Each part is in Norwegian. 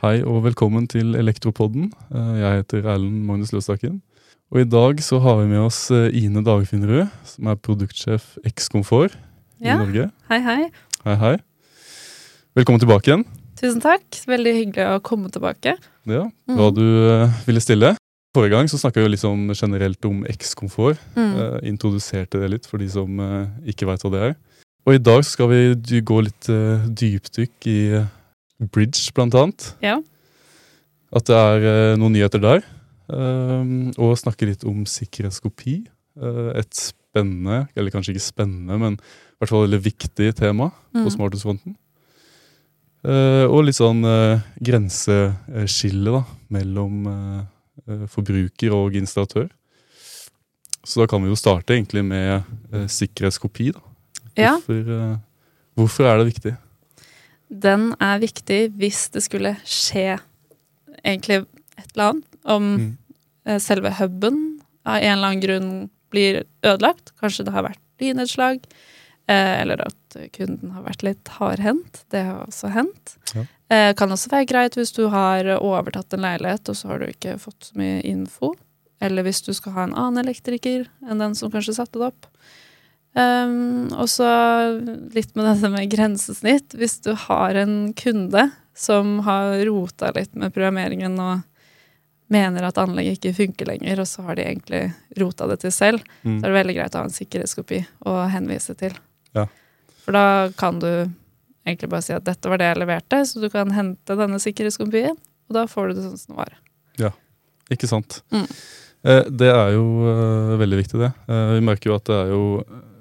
Hei og velkommen til Elektropodden. Eh, Jeg heter Erlend Magnus Løstaken. Og i dag så har vi med oss eh, Ine Dagfinnerud, som er produktsjef X Komfort Ja. i Norge. Hei, hei. Hei, hei. Velkommen tilbake igjen. Tusen takk. Veldig hyggelig å komme tilbake. Ja, Mm. Hva du eh, ville stille. Forrige gang så snakka vi litt sånn generelt om X Komfort. Mm. Eh, introduserte det litt for de som eh, ikke veit hva det er. Og i dag skal vi gå litt uh, dypdykk i eh, bridge, blant annet. Ja. At det er uh, noen nyheter der. Um, og snakke litt om sikkerhetskopi. Uh, et spennende, eller kanskje ikke spennende, men i hvert fall veldig viktig tema på Mm. smarthusfronten. Eh, og litt sånn grenseskille da, mellom forbruker og installatør. Så da kan vi jo starte egentlig med sikkerhetskopi. Da. Ja, Hvorfor, eh, hvorfor er det viktig? den er viktig hvis det skulle skje egentlig et eller annet. Om Mm. eh, selve huben av en eller annen grunn blir ødelagt. Kanskje det har vært lynnedslag. Eh, eller at kunden har vært litt hardhendt. Det har også hendt. Ja. Eh, kan også være greit hvis du har overtatt en leilighet, og så har du ikke fått så mye info. Eller hvis du skal ha en annen elektriker enn den som kanskje satte det opp. Um, og så litt med dette med grensesnitt. Hvis du har en kunde som har rota litt med programmeringen og mener at anlegget ikke funker lenger, og så har de egentlig rota det til selv, Mm. så er det veldig greit å ha en sikkerhetskopi å henvise til. Ja. For da kan du egentlig bare si at dette var det jeg leverte, så du kan hente denne sikkerhetskopien, og da får du det sånn som det var. Ikke sant? Mm. Eh, det er jo eh, veldig viktig, det. Eh, vi merker jo at det er jo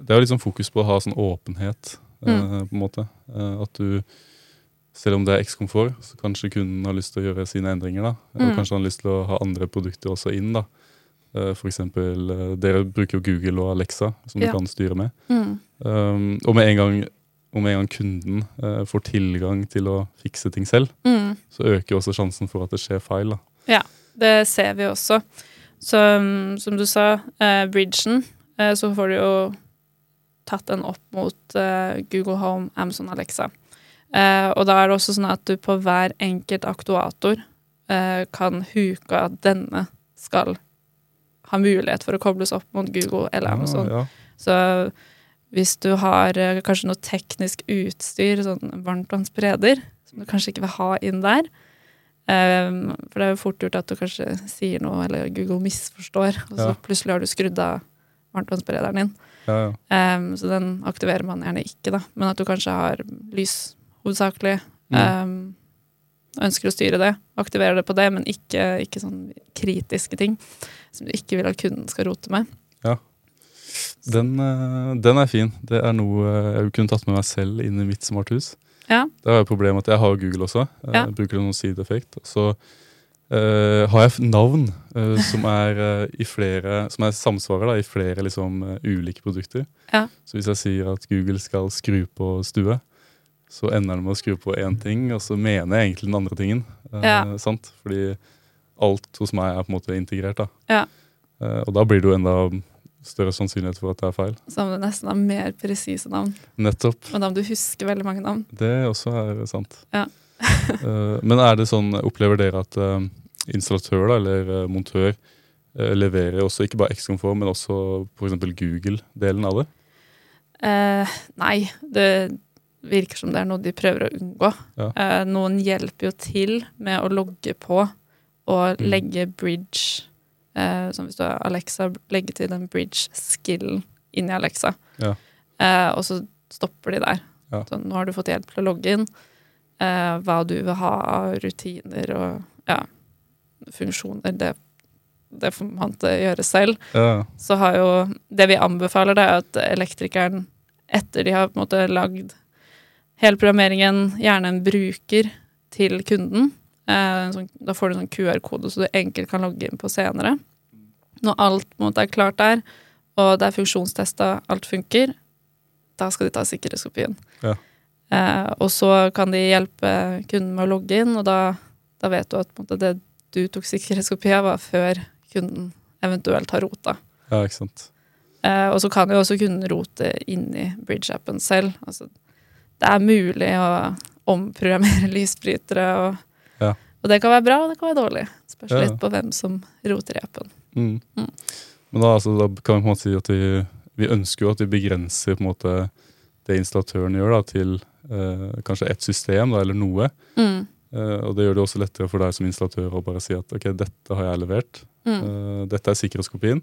Det er jo sånn fokus på å ha sånn åpenhet, eh, Mm. på en måte. Eh, at du selv om det er X-komfort, så kanskje kunden har lyst til å gjøre sine endringer. da. Og Mm. kanskje han har lyst til å ha andre produkter også inn. da. Eh, For eksempel, Dere bruker jo Google og Alexa, som Ja. du kan styre med. Mm. Um, og med en gang, og med en gang kunden eh, får tilgang til å fikse ting selv, Mm. så øker også sjansen for at det skjer feil. da. Ja, Det ser vi også. Så um, som du sa, eh, bridgen, eh, så får du jo tatt den opp mot uh, Google Home, Amazon Alexa. Uh, og da er det også sånn at du på hver enkelt aktuator uh, kan huke at denne skal ha mulighet for å kobles opp mot Google eller Amazon. Ja, ja. Så hvis du har kanskje noe teknisk utstyr, sånn varmtvannsbereder, som du kanskje ikke vil ha inn der Um, For det er jo fort gjort at du kanskje sier noe, eller Google misforstår, og så Ja. plutselig har du skrudd av varmtvannsberederen din. Ja, ja. Um, så den aktiverer man gjerne ikke, da. Men at du kanskje har lys hovedsakelig. Eh, ønsker å styre det. Aktiverer det på det, men ikke, ikke sånn kritiske ting som du ikke vil at kunden skal rote med. Den, eh, den er fin. Det er noe eh, jeg kunne tatt med meg selv inn i mitt smarthus. Ja. Det er jo problemet at jeg har Google også. Eh, Ja. Jeg bruker noen sideeffekt. Så eh, har jeg navn uh, som er uh, i flere Som er samsvarer da, i flere liksom, ulike produkter. Ja. Så hvis jeg sier at Google skal skru på stue, så ender det med å skru på én ting, og så mener jeg egentlig den andre tingen. Ja. sant? Fordi alt hos meg er på en måte integrert. da. Ja. Og da blir det jo enda større sannsynlighet for at det er feil. Så må du nesten ha mer presise navn. Nettopp. Men da må du huske veldig mange navn. Det også er sant. Ja. Men er det sånn, opplever dere at installatør da, eller eh, montør eh, leverer også ikke bare X-komfort, men også f.eks. Google-delen av det? Eh, nei, det virker som det er noe de prøver å unngå. Ja. Eh, noen hjelper jo til med å logge på og Mm. legge bridge eh, Som hvis du har Alexa, legge til den bridge-skillen inn i Alexa. Ja. Eh, og så stopper de der. Ja. Så nå har du fått hjelp til å logge inn. Eh, hva du vil ha av rutiner og ja, funksjoner. Det, det får man ikke gjøre selv Ja, så har jo Det vi anbefaler, det er at elektrikeren, etter de har på en måte lagd hele programmeringen, gjerne en bruker til kunden. Eh, sånn, da får du en sånn QR-kode, så du enkelt kan logge inn på senere. Når alt på en måte er klart der, og det er funksjonstesta, alt funker, da skal de ta sikkerhetskopien. Ja. Eh, og så kan de hjelpe kunden med å logge inn, og da, da vet du at måte, det du tok sikkerhetskopi av, var før kunden eventuelt har rota. ja ikke sant. Eh, og så kan jo også kunden rote inni Bridge-appen selv. Altså, det er mulig å omprogrammere lysbrytere. Og, Ja. og det kan være bra, og det kan være dårlig. Spørs Ja. litt på hvem som roter i appen. Mm. Mm. Men da, altså, da kan vi på en måte si at vi, vi ønsker jo at vi begrenser på en måte det installatøren gjør, da, til eh, kanskje ett system da, eller noe. Mm. Eh, og det gjør det også lettere for deg som installatør å bare si at ok, dette har jeg levert. Mm. Eh, dette er sikkerhetskopien.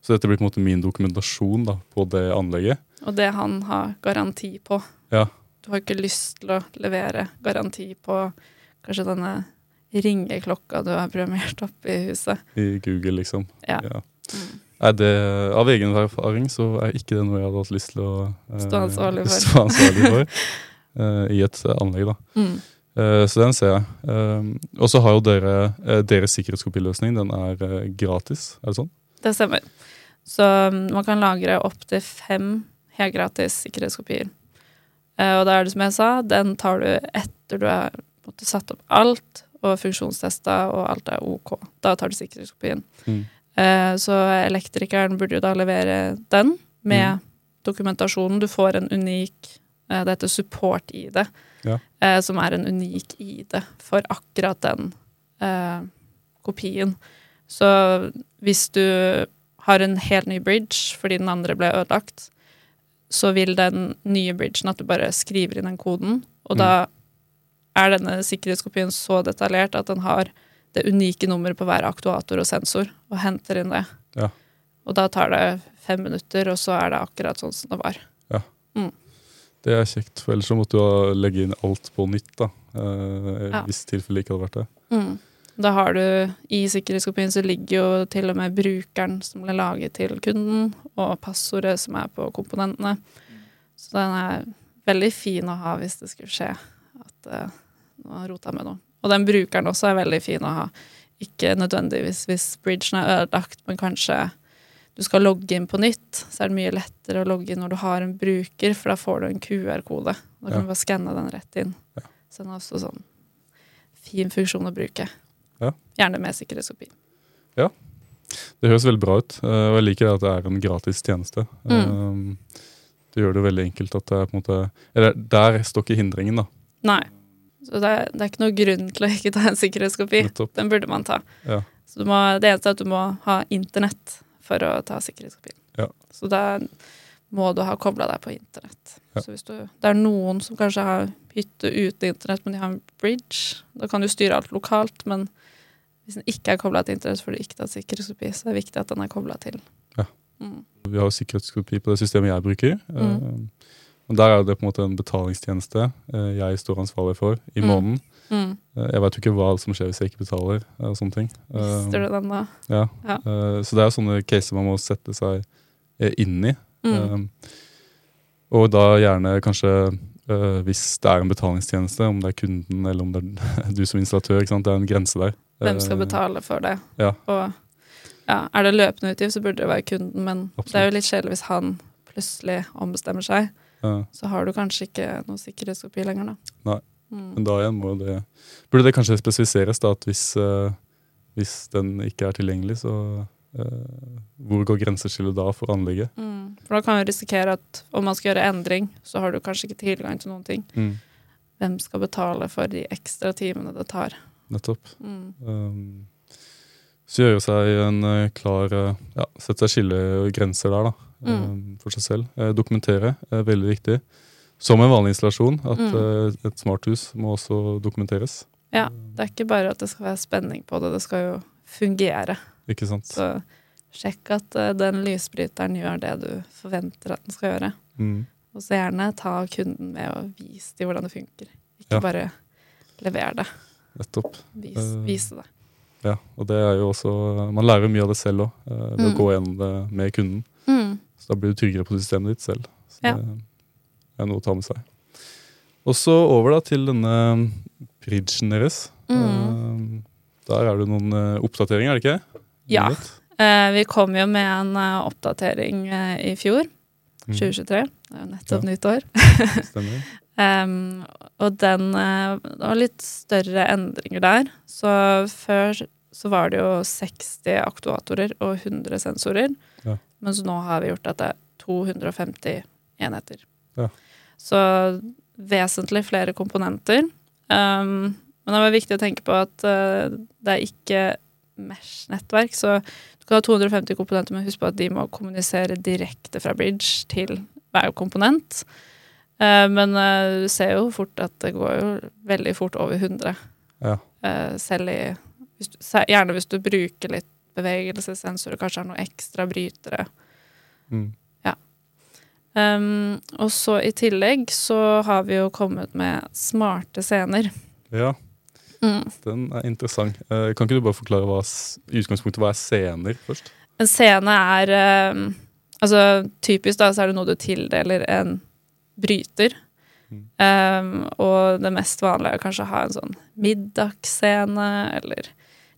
Så dette blir på en måte min dokumentasjon da, på det anlegget. Og det han har garanti på. Ja. Du har ikke lyst til å levere garanti på kanskje denne ringeklokka du har programmert opp i huset. I Google, liksom. Ja. Ja. Er det, av egen erfaring så er ikke det noe jeg hadde hatt lyst til å eh, Stå ansvarlig for. stå ansvarlig for eh, i et anlegg. da. Mm. Eh, så den ser jeg. Eh, og så har jo dere eh, deres sikkerhetskopiløsning. Den er eh, gratis, er det sånn? Det stemmer. Så mm, man kan lagre opptil fem helt gratis sikkerhetskopier. Og da er det som jeg sa, den tar du etter du har måte, satt opp alt og funksjonstesta og alt er ok. Da tar du sikkerhetskopien. Mm. Så elektrikeren burde jo da levere den med Mm. dokumentasjonen. Du får en unik Det heter support-ID, Ja. eh, som er en unik ID for akkurat den eh, kopien. Så hvis du har en helt ny bridge fordi den andre ble ødelagt, så vil den nye bridgen at du bare skriver inn den koden, og Mm. da er denne sikkerhetskopien så detaljert at den har det unike nummeret på hver aktuator og sensor, og henter inn det. Ja. Og da tar det fem minutter, og så er det akkurat sånn som det var. Det er kjekt, for ellers så måtte du ha legge inn alt på nytt. da. Eh, Ja. Hvis tilfellet ikke hadde vært det. Mm. Da har du I sikkerhetskopien så ligger jo til og med brukeren som ble laget til kunden, og passordet som er på komponentene. Så den er veldig fin å ha hvis det skulle skje at eh, noen har rota med noe. Og den brukeren også er veldig fin å ha. Ikke nødvendigvis hvis bridgen er ødelagt, men kanskje du skal logge inn på nytt, så er det mye lettere å logge inn når du har en bruker, for da får du en QR-kode. Da kan Ja. du bare skanne den rett inn. Ja. Så den er også sånn fin funksjon å bruke. Ja. Gjerne med sikkerhetskopi. Ja. Det høres veldig bra ut, eh, og jeg liker det at det er en gratis tjeneste. Mm. Eh, Det gjør det veldig enkelt at det er på en måte Eller der står ikke hindringen, da. Nei. Så det er, det er ikke noe grunn til å ikke ta en sikkerhetskopi. Nettopp. Den burde man ta. Ja. Så du må, det eneste er at du må ha internett for å ta sikkerhetskopien. Ja. Så da må du ha kobla deg på internett. Ja. Så hvis du, det er noen som kanskje har hytte uten internett, men de har en bridge, da kan du styre alt lokalt. Men hvis den ikke er kobla til internett, får du ikke tatt sikkerhetskopi. Så det er viktig at den er kobla til. Ja. Mm. Vi har jo sikkerhetskopi på det systemet jeg bruker. Mm. Uh, og der er det på en måte en betalingstjeneste uh, jeg står ansvarlig for i Mm. måneden. Mm. Eh, Jeg vet jo ikke hva som skjer hvis jeg ikke betaler. eh, og sånne ting. Eh, Mister du den da? Ja. Ja. Eh, Så det er jo sånne caser man må sette seg eh, inn i. Mm. Og da gjerne kanskje eh, hvis det er en betalingstjeneste, om det er kunden eller om det er du som installatør. Det er en grense der. Hvem skal Eh, betale for det? Ja. Og ja, er det løpende utgift, så burde det være kunden, men det er jo litt kjedelig hvis han plutselig ombestemmer seg. ja. Så har du kanskje ikke noe sikkerhetskopi lenger, da. Nei. Mm. Men da igjen må det Burde det kanskje spesifiseres da at hvis, uh, hvis den ikke er tilgjengelig, så uh, Hvor går grenseskillet da for anlegget? Mm. For da kan vi risikere at om man skal gjøre endring, så har du kanskje ikke tilgang til noen ting. Mm. Hvem skal betale for de ekstra timene det tar? Nettopp. Mm. Um, så gjøre seg en eh, klar ja, Sette seg skille og grenser der, da. Mm. um, for seg selv. Dokumentere er veldig viktig. Som en vanlig installasjon, at Mm. eh, et smarthus må også dokumenteres. Ja, det er ikke bare at det skal være spenning på det, det skal jo fungere. Ikke sant? Så sjekk at eh, den lysbryteren gjør det du forventer at den skal gjøre. Mm. Og så gjerne ta kunden med og vise dem hvordan det funker. Ikke Ja. bare lever det. Nettopp. Vis, Eh, vise det. Ja, og det er jo også Man lærer mye av det selv òg, ved Mm. å gå gjennom det med kunden. Mm. Så da blir du tryggere på systemet ditt selv. Så Ja. det er noe å ta med seg. Og så over da til denne bridgen deres. Mm. Eh, Der er det noen eh, oppdateringer, er det ikke? Ja. Eh, vi kom jo med en oppdatering i fjor, Mm. 2023. Det er jo nettopp Ja. nytt år. Stemmer. Em, og den Det var litt større endringer der. Så før så var det jo 60 aktuatorer og 100 sensorer. Ja. Mens nå har vi gjort at det er 250 enheter. Ja. Så vesentlig flere komponenter. Um, men det var viktig å tenke på at uh, det er ikke Mesh-nettverk, så du kan ha 250 komponenter, men husk på at de må kommunisere direkte fra bridge til hver komponent. Uh, men uh, du ser jo fort at det går jo veldig fort over 100. Ja. selv i hvis du, Gjerne hvis du bruker litt bevegelsessensorer, kanskje har noen ekstra brytere. Mm. Um, og så i tillegg så har vi jo kommet med smarte scener. Ja, Mm. den er interessant. Uh, kan ikke du bare forklare hva, i utgangspunktet hva er scener først? En scene er um, Altså typisk da så er det noe du tildeler en bryter. Mm. Um, og det mest vanlige er kanskje å ha en sånn middagsscene eller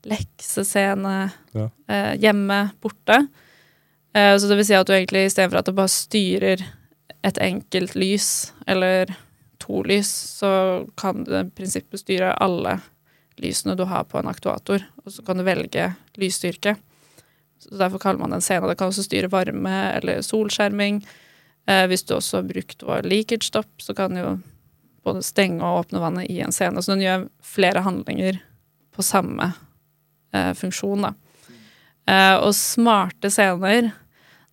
leksescene Ja. uh, hjemme borte. Eh, så det vil si at du egentlig istedenfor at du bare styrer et enkelt lys eller to lys, så kan du i prinsippet styre alle lysene du har på en aktuator, og så kan du velge lysstyrke. Så Derfor kaller man det en scene. Det kan også styre varme eller solskjerming. Eh, hvis du også har brukt leakage-stopp, så kan du både stenge og åpne vannet i en scene. Så den gjør flere handlinger på samme eh, funksjon, da. Eh, og smarte scener,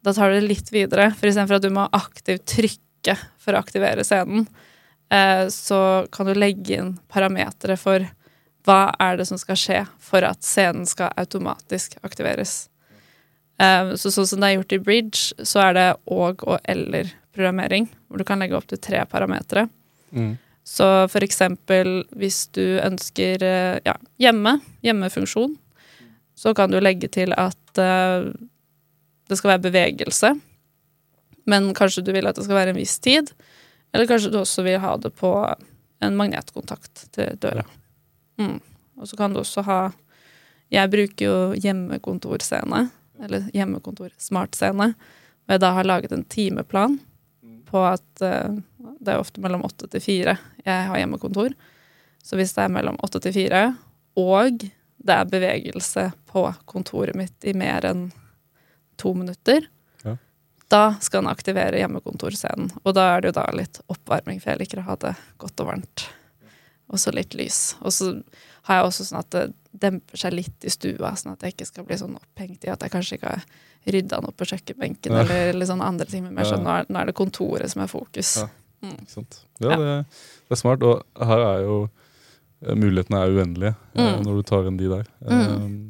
da tar du det litt videre. For istedenfor at du må aktivt trykke for å aktivere scenen, eh, så kan du legge inn parametere for hva er det som skal skje for at scenen skal automatisk aktiveres. Eh, så sånn som det er gjort i Bridge, så er det og og eller-programmering, hvor du kan legge opp til tre parametere. Mm. Så for eksempel hvis du ønsker eh, ja, hjemme, hjemmefunksjon, så kan du legge til at det skal være bevegelse, men kanskje du vil at det skal være en viss tid, eller kanskje du også vil ha det på en magnetkontakt til døra. Mm. Og så kan du også ha Jeg bruker jo hjemmekontorscene, eller hjemmekontor-smartscene, og jeg da har laget en timeplan på at uh, det er ofte mellom åtte til fire jeg har hjemmekontor. Så hvis det er mellom åtte til fire, og det er bevegelse på kontoret mitt i mer enn to minutter, Ja. da skal han aktivere hjemmekontorscenen. Og da er det jo da litt oppvarming, for jeg liker å ha det godt og varmt. Og så litt lys. Og så har jeg også sånn at det demper seg litt i stua, sånn at jeg ikke skal bli sånn opphengt i at jeg kanskje ikke har rydda den opp på kjøkkenbenken, Ja. eller litt sånn andre ting. Men mer sånn, nå er, nå er det kontoret som er fokus. Ja. Mm. Ikke sant? Ja, Ja. Det, det er smart. Og her er jo Mulighetene er uendelige eh, Mm. når du tar inn de der. Mm.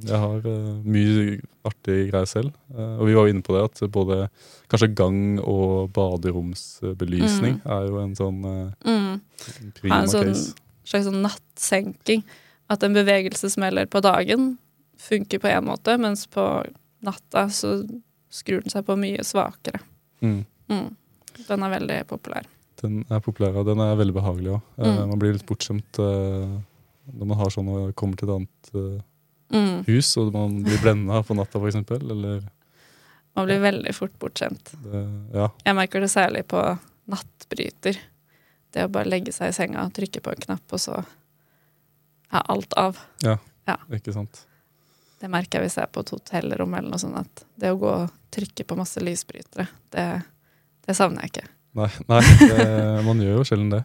Eh, Jeg har eh, mye artige greier selv. eh, Og vi var jo inne på det at både kanskje gang- og baderomsbelysning er jo en sånn eh, Mm. prima en sånn case. slags sånn nattsenking. At en bevegelsesmelder på dagen funker på én måte, mens på natta så skrur den seg på mye svakere. Mm. Mm. Den er veldig populær. Den er populær, og den er veldig behagelig òg. Mm. Man blir litt bortskjemt eh, når man har sånn og kommer til et annet eh, Mm. hus, og man blir blenda på natta, f.eks. Eller Man blir veldig fort bortskjemt. det, Ja. Jeg merker det særlig på nattbryter. Det å bare legge seg i senga, trykke på en knapp, og så er alt av. Ja, Ikke sant. Det merker jeg hvis jeg er på et hotellrom eller noe sånt. At det å gå og trykke på masse lysbrytere, det, det savner jeg ikke. Nei, nei det, man gjør jo sjelden det.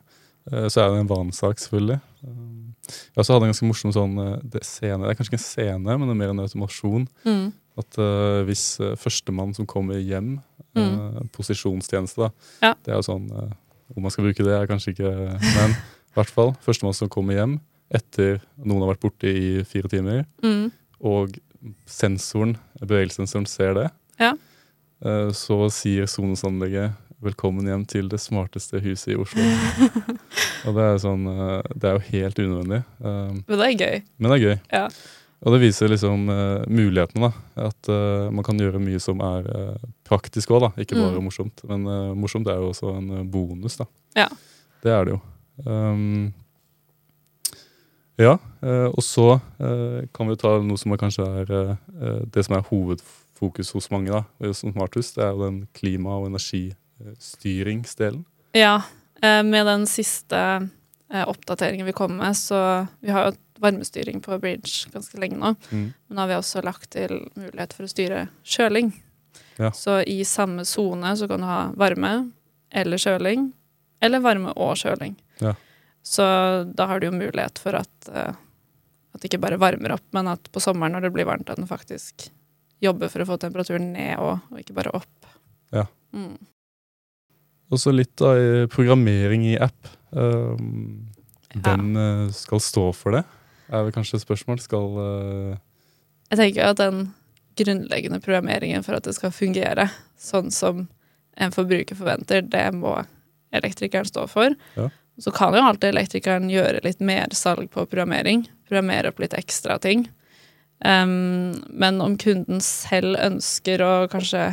Eh, Så er det en vanesak, selvfølgelig. Um, Jeg også hadde en ganske morsom sånn eh, det, scene. Det er kanskje ikke en scene, men det er mer en automasjon. Mm. At uh, hvis førstemann som kommer hjem, uh, posisjonstjeneste, da. Ja. Det er jo sånn uh, Om man skal bruke det, er kanskje ikke Men i hvert fall. Førstemann som kommer hjem etter noen har vært borte i fire timer, Mm. og sensoren, bevegelsessensoren ser det, Ja. eh, så sier Sonos-anlegget 'velkommen hjem til det smarteste huset i Oslo'. og det er, sånn, eh, det er jo helt unødvendig, eh, Men det er gøy. men det er gøy. Ja. Og det viser liksom uh, mulighetene. da, At uh, man kan gjøre mye som er uh, praktisk òg, ikke bare Mm. morsomt. Men morsomt er jo også en bonus, da. Ja. Det er det jo. Um, ja, og så kan vi jo ta noe som er kanskje er det som er hovedfokus hos mange da, som smarthus. Det er jo den klima- og energistyringsdelen. Ja, eh, med den siste eh, oppdateringen vi kom med, så vi har jo varmestyring på Bridge ganske lenge nå. Mm. Men nå har vi også lagt til mulighet for å styre kjøling. Ja. Så i samme sone så kan du ha varme eller kjøling, Eller varme og kjøling. Ja. Så da har du jo mulighet for at, eh, at det ikke bare varmer opp, men at på sommeren når det blir varmt, at den faktisk jobber for å få temperaturen ned og, og ikke bare opp. Ja. Mm. Og så litt av programmering i app. Um. Hvem eh, skal stå for det? Er vel kanskje et spørsmål. Skal uh... Jeg tenker at den grunnleggende programmeringen for at det skal fungere sånn som en forbruker forventer, det må elektrikeren stå for. Ja. Så kan jo alltid elektrikeren gjøre litt mer salg på programmering. Programmere opp litt ekstra ting. Um, men om kunden selv ønsker å kanskje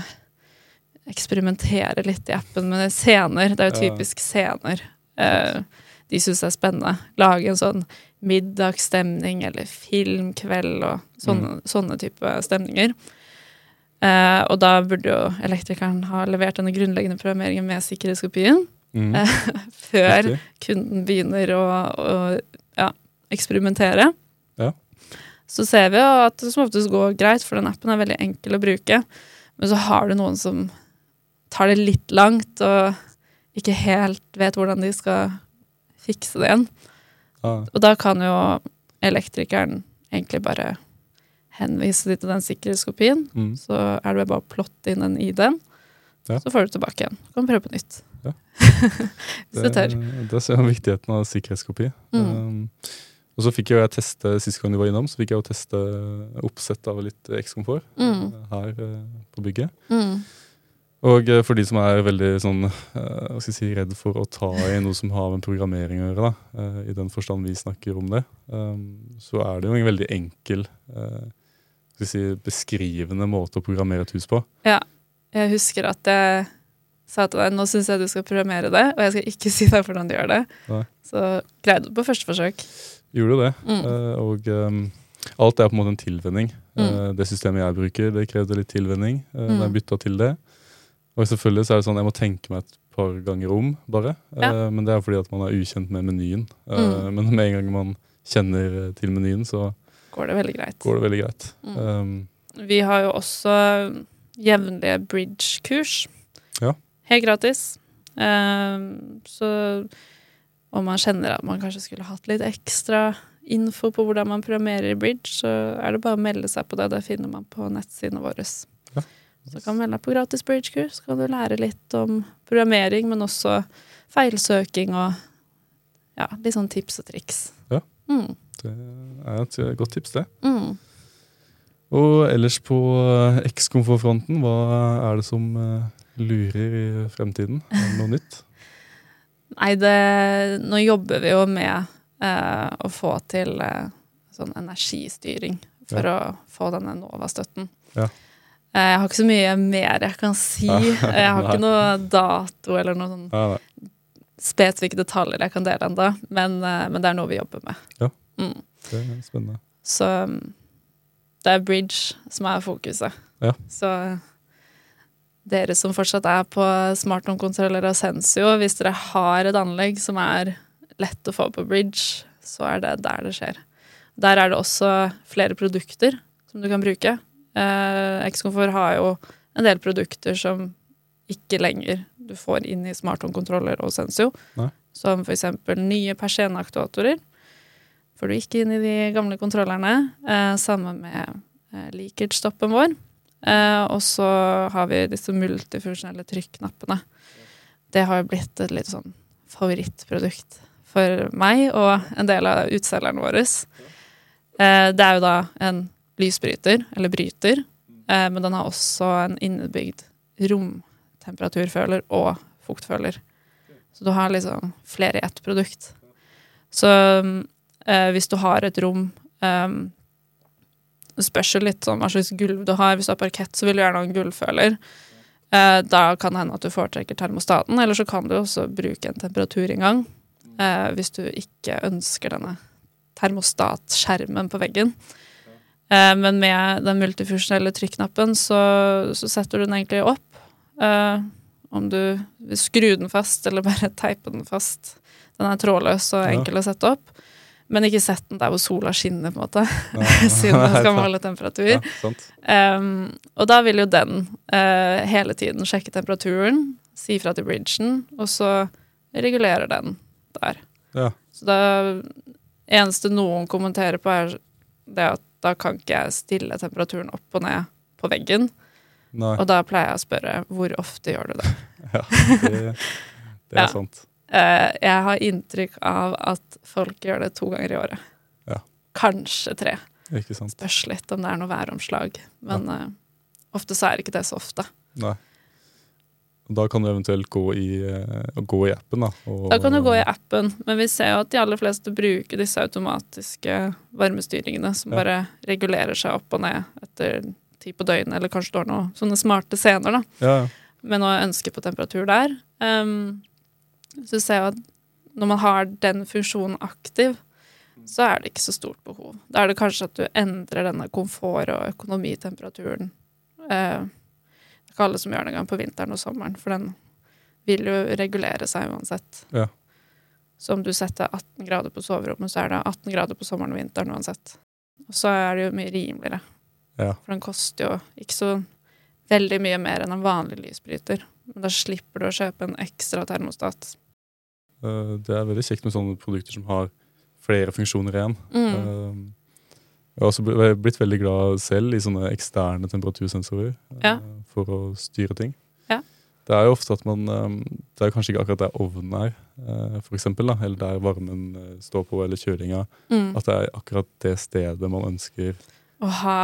eksperimentere litt i appen med scener, det er jo typisk scener Uh, de syns er spennende. Lage en sånn middagsstemning eller filmkveld og sånne, sånne type stemninger. Uh, og da burde jo elektrikeren ha levert denne grunnleggende programmeringen med sikkerhetskopien mm, uh, før riktig. kunden begynner å, å ja, eksperimentere. Ja. Så ser vi jo at det som oftest går greit, for den appen er veldig enkel å bruke. Men så har du noen som tar det litt langt og ikke helt vet hvordan de skal fikse det igjen. Ja, Og da kan jo elektrikeren egentlig bare henvise de til den sikkerhetskopien. mm, Så er det bare å plotte inn en ID-en, Ja. så får du tilbake igjen. Du kan prøve på nytt. Ja. Hvis du tør. Det ser jeg viktigheten av sikkerhetskopi. Mm. Um, og så fikk jo jeg teste sist gang du var innom, så fikk jeg jo teste oppsett av litt X-komfort Mm. her eh, på bygget. Mm. Og eh, for de som er veldig sånn, eh, hva skal jeg si, redd for å ta i noe som har med programmering å gjøre, da, eh, i den forstand vi snakker om det, um, så er det jo en veldig enkel, skal jeg si, beskrivende måte å programmere et hus på. Ja. Jeg husker at jeg sa til deg nå syns jeg du skal programmere det, og jeg skal ikke si deg hvordan du gjør det. Nei. Så greide du på første forsøk. Gjorde jo det. Mm. Og um, alt er på en måte en tilvenning. Mm. Det systemet jeg bruker, det krevde litt tilvenning Mm. da jeg bytta til det. Og selvfølgelig så er det sånn jeg må tenke meg et par ganger om, bare. Ja. Eh, men det er fordi at man er ukjent med menyen. Eh, Mm. Men med en gang man kjenner eh, til menyen, så Går det veldig greit. går det veldig greit. Mm. Um, Vi har jo også jevnlige bridge-kurs. Ja. Helt gratis. Um, så om man kjenner at man kanskje skulle hatt litt ekstra info på hvordan man programmerer i bridge, så er det bare å melde seg på det. Det finner man på nettsidene våre. Ja. Så kan du melde deg på gratis bridge-kurs, så kan du lære litt om programmering, men også feilsøking og ja, litt sånn tips og triks. Ja. Mm, det er et eh, godt tips, det. mm. Og ellers på ekskomfortfronten, X-komfortfronten, hva er det som eh, lurer i fremtiden? Er det noe nytt? Nei, det, nå jobber vi jo med eh, å få til eh, sånn energistyring for å få denne NOVA-støtten. Ja. Eh, jeg har ikke så mye mer jeg kan si. Jeg har ikke noe dato eller noen sånn spesifikke detaljer jeg kan dele ennå, men, eh, men det er noe vi jobber med. Ja. Mm. Det er spennende. Så mm, det er bridge som er fokuset. Ja. Så dere som fortsatt er på SmartNomkontroller og Sensio, hvis dere har et anlegg som er lett å få på bridge, så er det der det skjer. Der er det også flere produkter som du kan bruke. Eh, X-Komfort har jo en del produkter som ikke lenger du får inn i Smart Home-kontroller og Sensio. Nei. Som eksempel nye persienneaktuatorer. Får du ikke inn i de gamle kontrollerne. Eh, sammen med eh, leakage-stoppen vår. Eh, og så har vi disse multifunksjonelle trykknappene. Det har jo blitt et litt sånn favorittprodukt for meg og en del av utselgerne våre. Eh, det er jo da en lysbryter, eller bryter, eh, men den har også en innebygd romtemperaturføler og fuktføler. Så du har liksom flere i ett produkt. Så eh, hvis du har et rom Det spørs litt sånn hva slags gulv du har. Hvis du har parkett, så vil du gjerne ha en gulvføler. Eh, da kan det hende at du foretrekker termostaten, eller så kan du også bruke en temperaturinngang eh, hvis du ikke ønsker denne termostatskjermen på veggen. Eh, men med den multifunksjonelle trykknappen så, så setter du den egentlig opp. Eh, om du vil skru den fast eller bare teipe den fast. Den er trådløs og Ja. enkel å sette opp. Men ikke sett den der hvor sola skinner, på en måte, Ja. siden den skal måle temperatur. Ja. Um, og da vil jo den uh, hele tiden sjekke temperaturen, si fra til bridgen, og så regulerer den der. Ja. Så det eneste noen kommenterer på, er det at da kan ikke jeg stille temperaturen opp og ned på veggen. Nei. Og da pleier jeg å spørre hvor ofte gjør du det? Ja, det, det er Ja. sant. Eh, jeg har inntrykk av at folk gjør det to ganger i året. Ja. Kanskje tre. Ikke sant. Spørs litt om det er noe væromslag. Men eh, ofte så er ikke det så ofte. Nei. Da kan du eventuelt gå i, eh, gå i appen, da. Og, Da kan du gå i appen, men vi ser jo at de aller fleste bruker disse automatiske varmestyringene som Ja. bare regulerer seg opp og ned etter tid på døgnet, eller kanskje du har noen sånne smarte scener da, Ja, med noe ønske på temperatur der. Um, så ser jeg at når man har den funksjonen aktiv, så er det ikke så stort behov. Da er det kanskje at du endrer denne komfort- og økonomitemperaturen. Er ikke alle som gjør det engang på vinteren og sommeren, for den vil jo regulere seg uansett. Ja. Så om du setter 18 grader på soverommet, så er det 18 grader på sommeren og vinteren uansett. Og så er det jo mye rimeligere. Ja. For den koster jo ikke så veldig mye mer enn en vanlig lysbryter. Men da slipper du å kjøpe en ekstra termostat. Eh, Det er veldig kjekt med sånne produkter som har flere funksjoner igjen. Mm. Eh, Jeg har også blitt veldig glad selv i sånne eksterne temperatursensorer eh, Ja. For å styre ting. Ja. Det er jo ofte at man eh, Det er kanskje ikke akkurat der ovnen er, eh, for eksempel, da, eller der varmen eh, står på, eller kjølinga. Mm. At det er akkurat det stedet man ønsker Å ha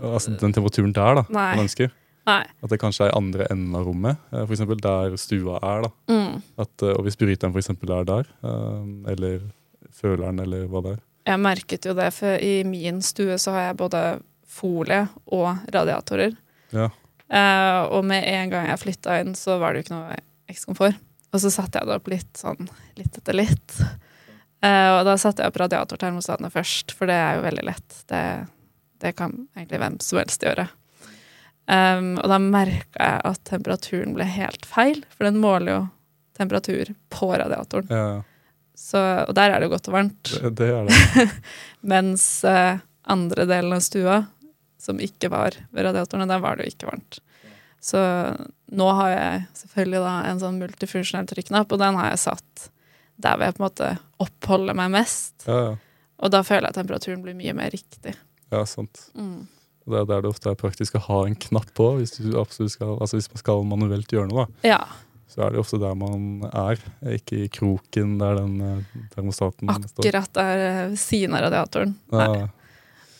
Altså den temperaturen der, da. Nei. Man ønsker. Nei. At det kanskje er i andre enden av rommet, for eksempel der stua er. da. Mm. At, og hvis bryteren for eksempel er der, eller føleren, eller hva det er. Jeg merket jo det, for i min stue så har jeg både folie og radiatorer. Ja. Eh, og med en gang jeg flytta inn, så var det jo ikke noe ekskomfort. Og så satte jeg det opp litt sånn litt etter litt. Uh, og da satte jeg opp radiatortermostatene først, for det er jo veldig lett. Det, det kan egentlig hvem som helst gjøre. Um, og da merka jeg at temperaturen ble helt feil, for den måler jo temperatur på radiatoren. Ja, Så, og der er det jo godt og varmt. det, det er det. Mens uh, andre delen av stua, som ikke var ved radiatorene, der var det jo ikke varmt. Så nå har jeg selvfølgelig da en sånn multifunksjonell trykknapp, og den har jeg satt der hvor jeg på en måte oppholder meg mest. Ja, ja. Og da føler jeg at temperaturen blir mye mer riktig. ja sant. Mm. Det er der det ofte er praktisk å ha en knapp på, hvis, du skal, altså hvis man skal manuelt gjøre noe. da. Ja, Så er det ofte der man er, ikke i kroken der den eh, termostaten står. akkurat der eh, siden av radiatoren. Nei.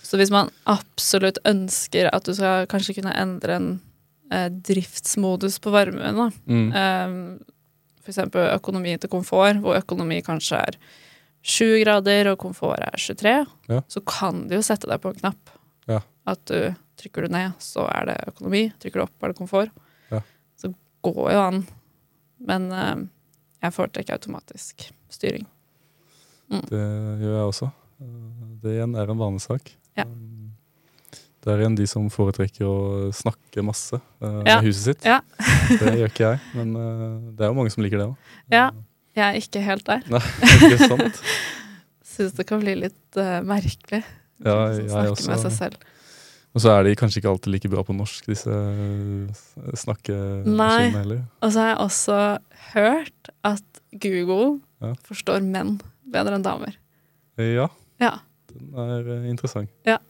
Så hvis man absolutt ønsker at du skal kanskje kunne endre en eh, driftsmodus på varmen, da, mm. For eksempel økonomi til komfort, hvor økonomi kanskje er 7 grader og komfort er 23, Ja. så kan du jo sette deg på en knapp. Ja. At du trykker du ned, så er det økonomi. Trykker du opp, er det komfort. Ja. Så går jo an. Men um, jeg foretrekker automatisk styring. Det gjør jeg også. Eh, Det igjen er en vanesak. Ja. Det er igjen de som foretrekker å snakke masse uh, Ja. med huset sitt. Ja. Det gjør ikke jeg, men uh, det er jo mange som liker det òg. Ja. Jeg er ikke helt der. Nei, ikke sant? Syns det kan bli litt uh, merkelig. Ja, jeg snakke også. med seg selv. Og så er de kanskje ikke alltid like bra på norsk, disse snakkemaskinene heller. Og så har jeg også hørt at Google Ja. forstår menn bedre enn damer. Ja, Ja, den er interessant. interessant.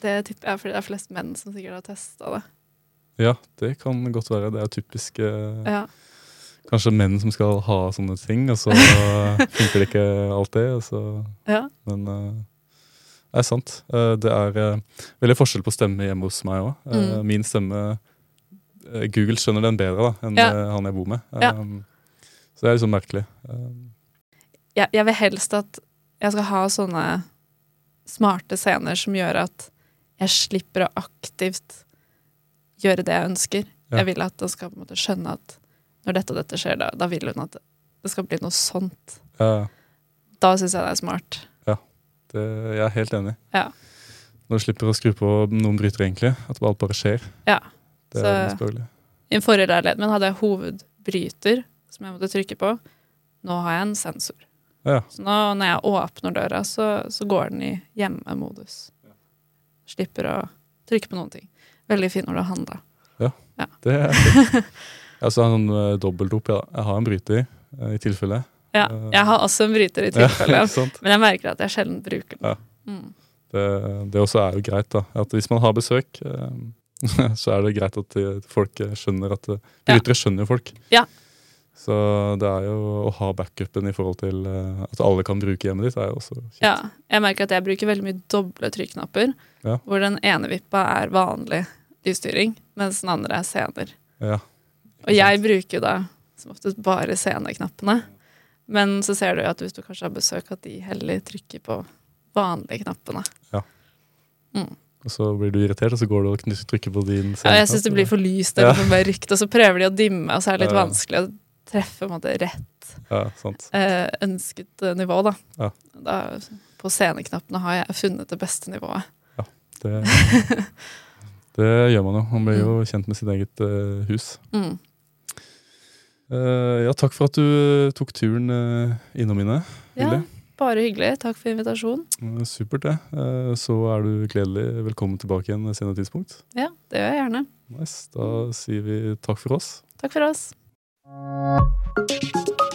Det tipper jeg fordi det er flest menn som sikkert har testa det. Ja, det kan godt være. Det er typisk eh, Ja. kanskje menn som skal ha sånne ting, og så funker det ikke alltid. Så, ja. men eh, det er sant. Eh, det er eh, veldig forskjell på stemme hjemme hos meg òg. Mm. Min stemme eh, Google skjønner den bedre da, enn Ja. eh, han jeg bor med. Ja. Um, så det er liksom merkelig. Um, Jeg, jeg vil helst at jeg skal ha sånne smarte scener som gjør at jeg slipper å aktivt gjøre det jeg ønsker. Ja. Jeg vil at den skal på en måte skjønne at når dette og dette skjer, da, da vil hun at det skal bli noe sånt. ja, Da syns jeg det er smart. det, jeg er helt enig. Ja. Når du slipper å skru på noen bryter, egentlig. At alt bare skjer. Ja. Det Så- er mest. I den forrige leiligheten min hadde jeg hovedbryter som jeg måtte trykke på. Nå har jeg en sensor. Ja. Så nå når jeg åpner døra, så, så går den i hjemmemodus. Slipper å trykke på noen ting. Veldig fin når du har handla. Det er fint. Jeg har en sånn uh, dobbeltdop. Ja. Jeg har en bryter, eh, i tilfelle. Ja, jeg har også en bryter i tilfelle, Ja, men jeg merker at jeg sjelden bruker den. Ja. Mm. Det, det også er jo greit, da. At hvis man har besøk, eh, så er det greit at folk skjønner at eh, Ja. Brytere skjønner jo folk. Ja. Så det er jo å ha backupen i forhold til eh, at alle kan bruke hjemmet ditt, er jo også kjent. Ja, jeg merker at jeg bruker veldig mye doble trykknapper, Ja. hvor den ene vippa er vanlig lysstyring, mens den andre er scener. Ja. Og jeg bruker da som oftest bare sceneknappene. Men så ser du jo at hvis du kanskje har besøk, at de heller trykker på vanlige knappene. Ja. Og så blir du irritert, og så går du og trykker på din Ja, jeg syns det blir for lyst eller Ja. for mørkt, og så prøver de å dimme, og så er det litt vanskelig å treffe måte, rett Ja, sant. eh, ønsket eh, nivå, da. Ja. da. På sceneknappene har jeg funnet det beste nivået. Det, det gjør man jo. Man blir jo kjent med sitt eget eh, hus. Mm. Eh, ja, takk for at du eh, tok turen uh, innom mine. Ja, bare hyggelig. Takk for invitasjonen. Eh, Supert, det. Eh, Så er du gledelig velkommen tilbake igjen senere tidspunkt. Ja, det gjør jeg gjerne. Nice. Da sier vi takk for oss. Takk for oss. Thank you.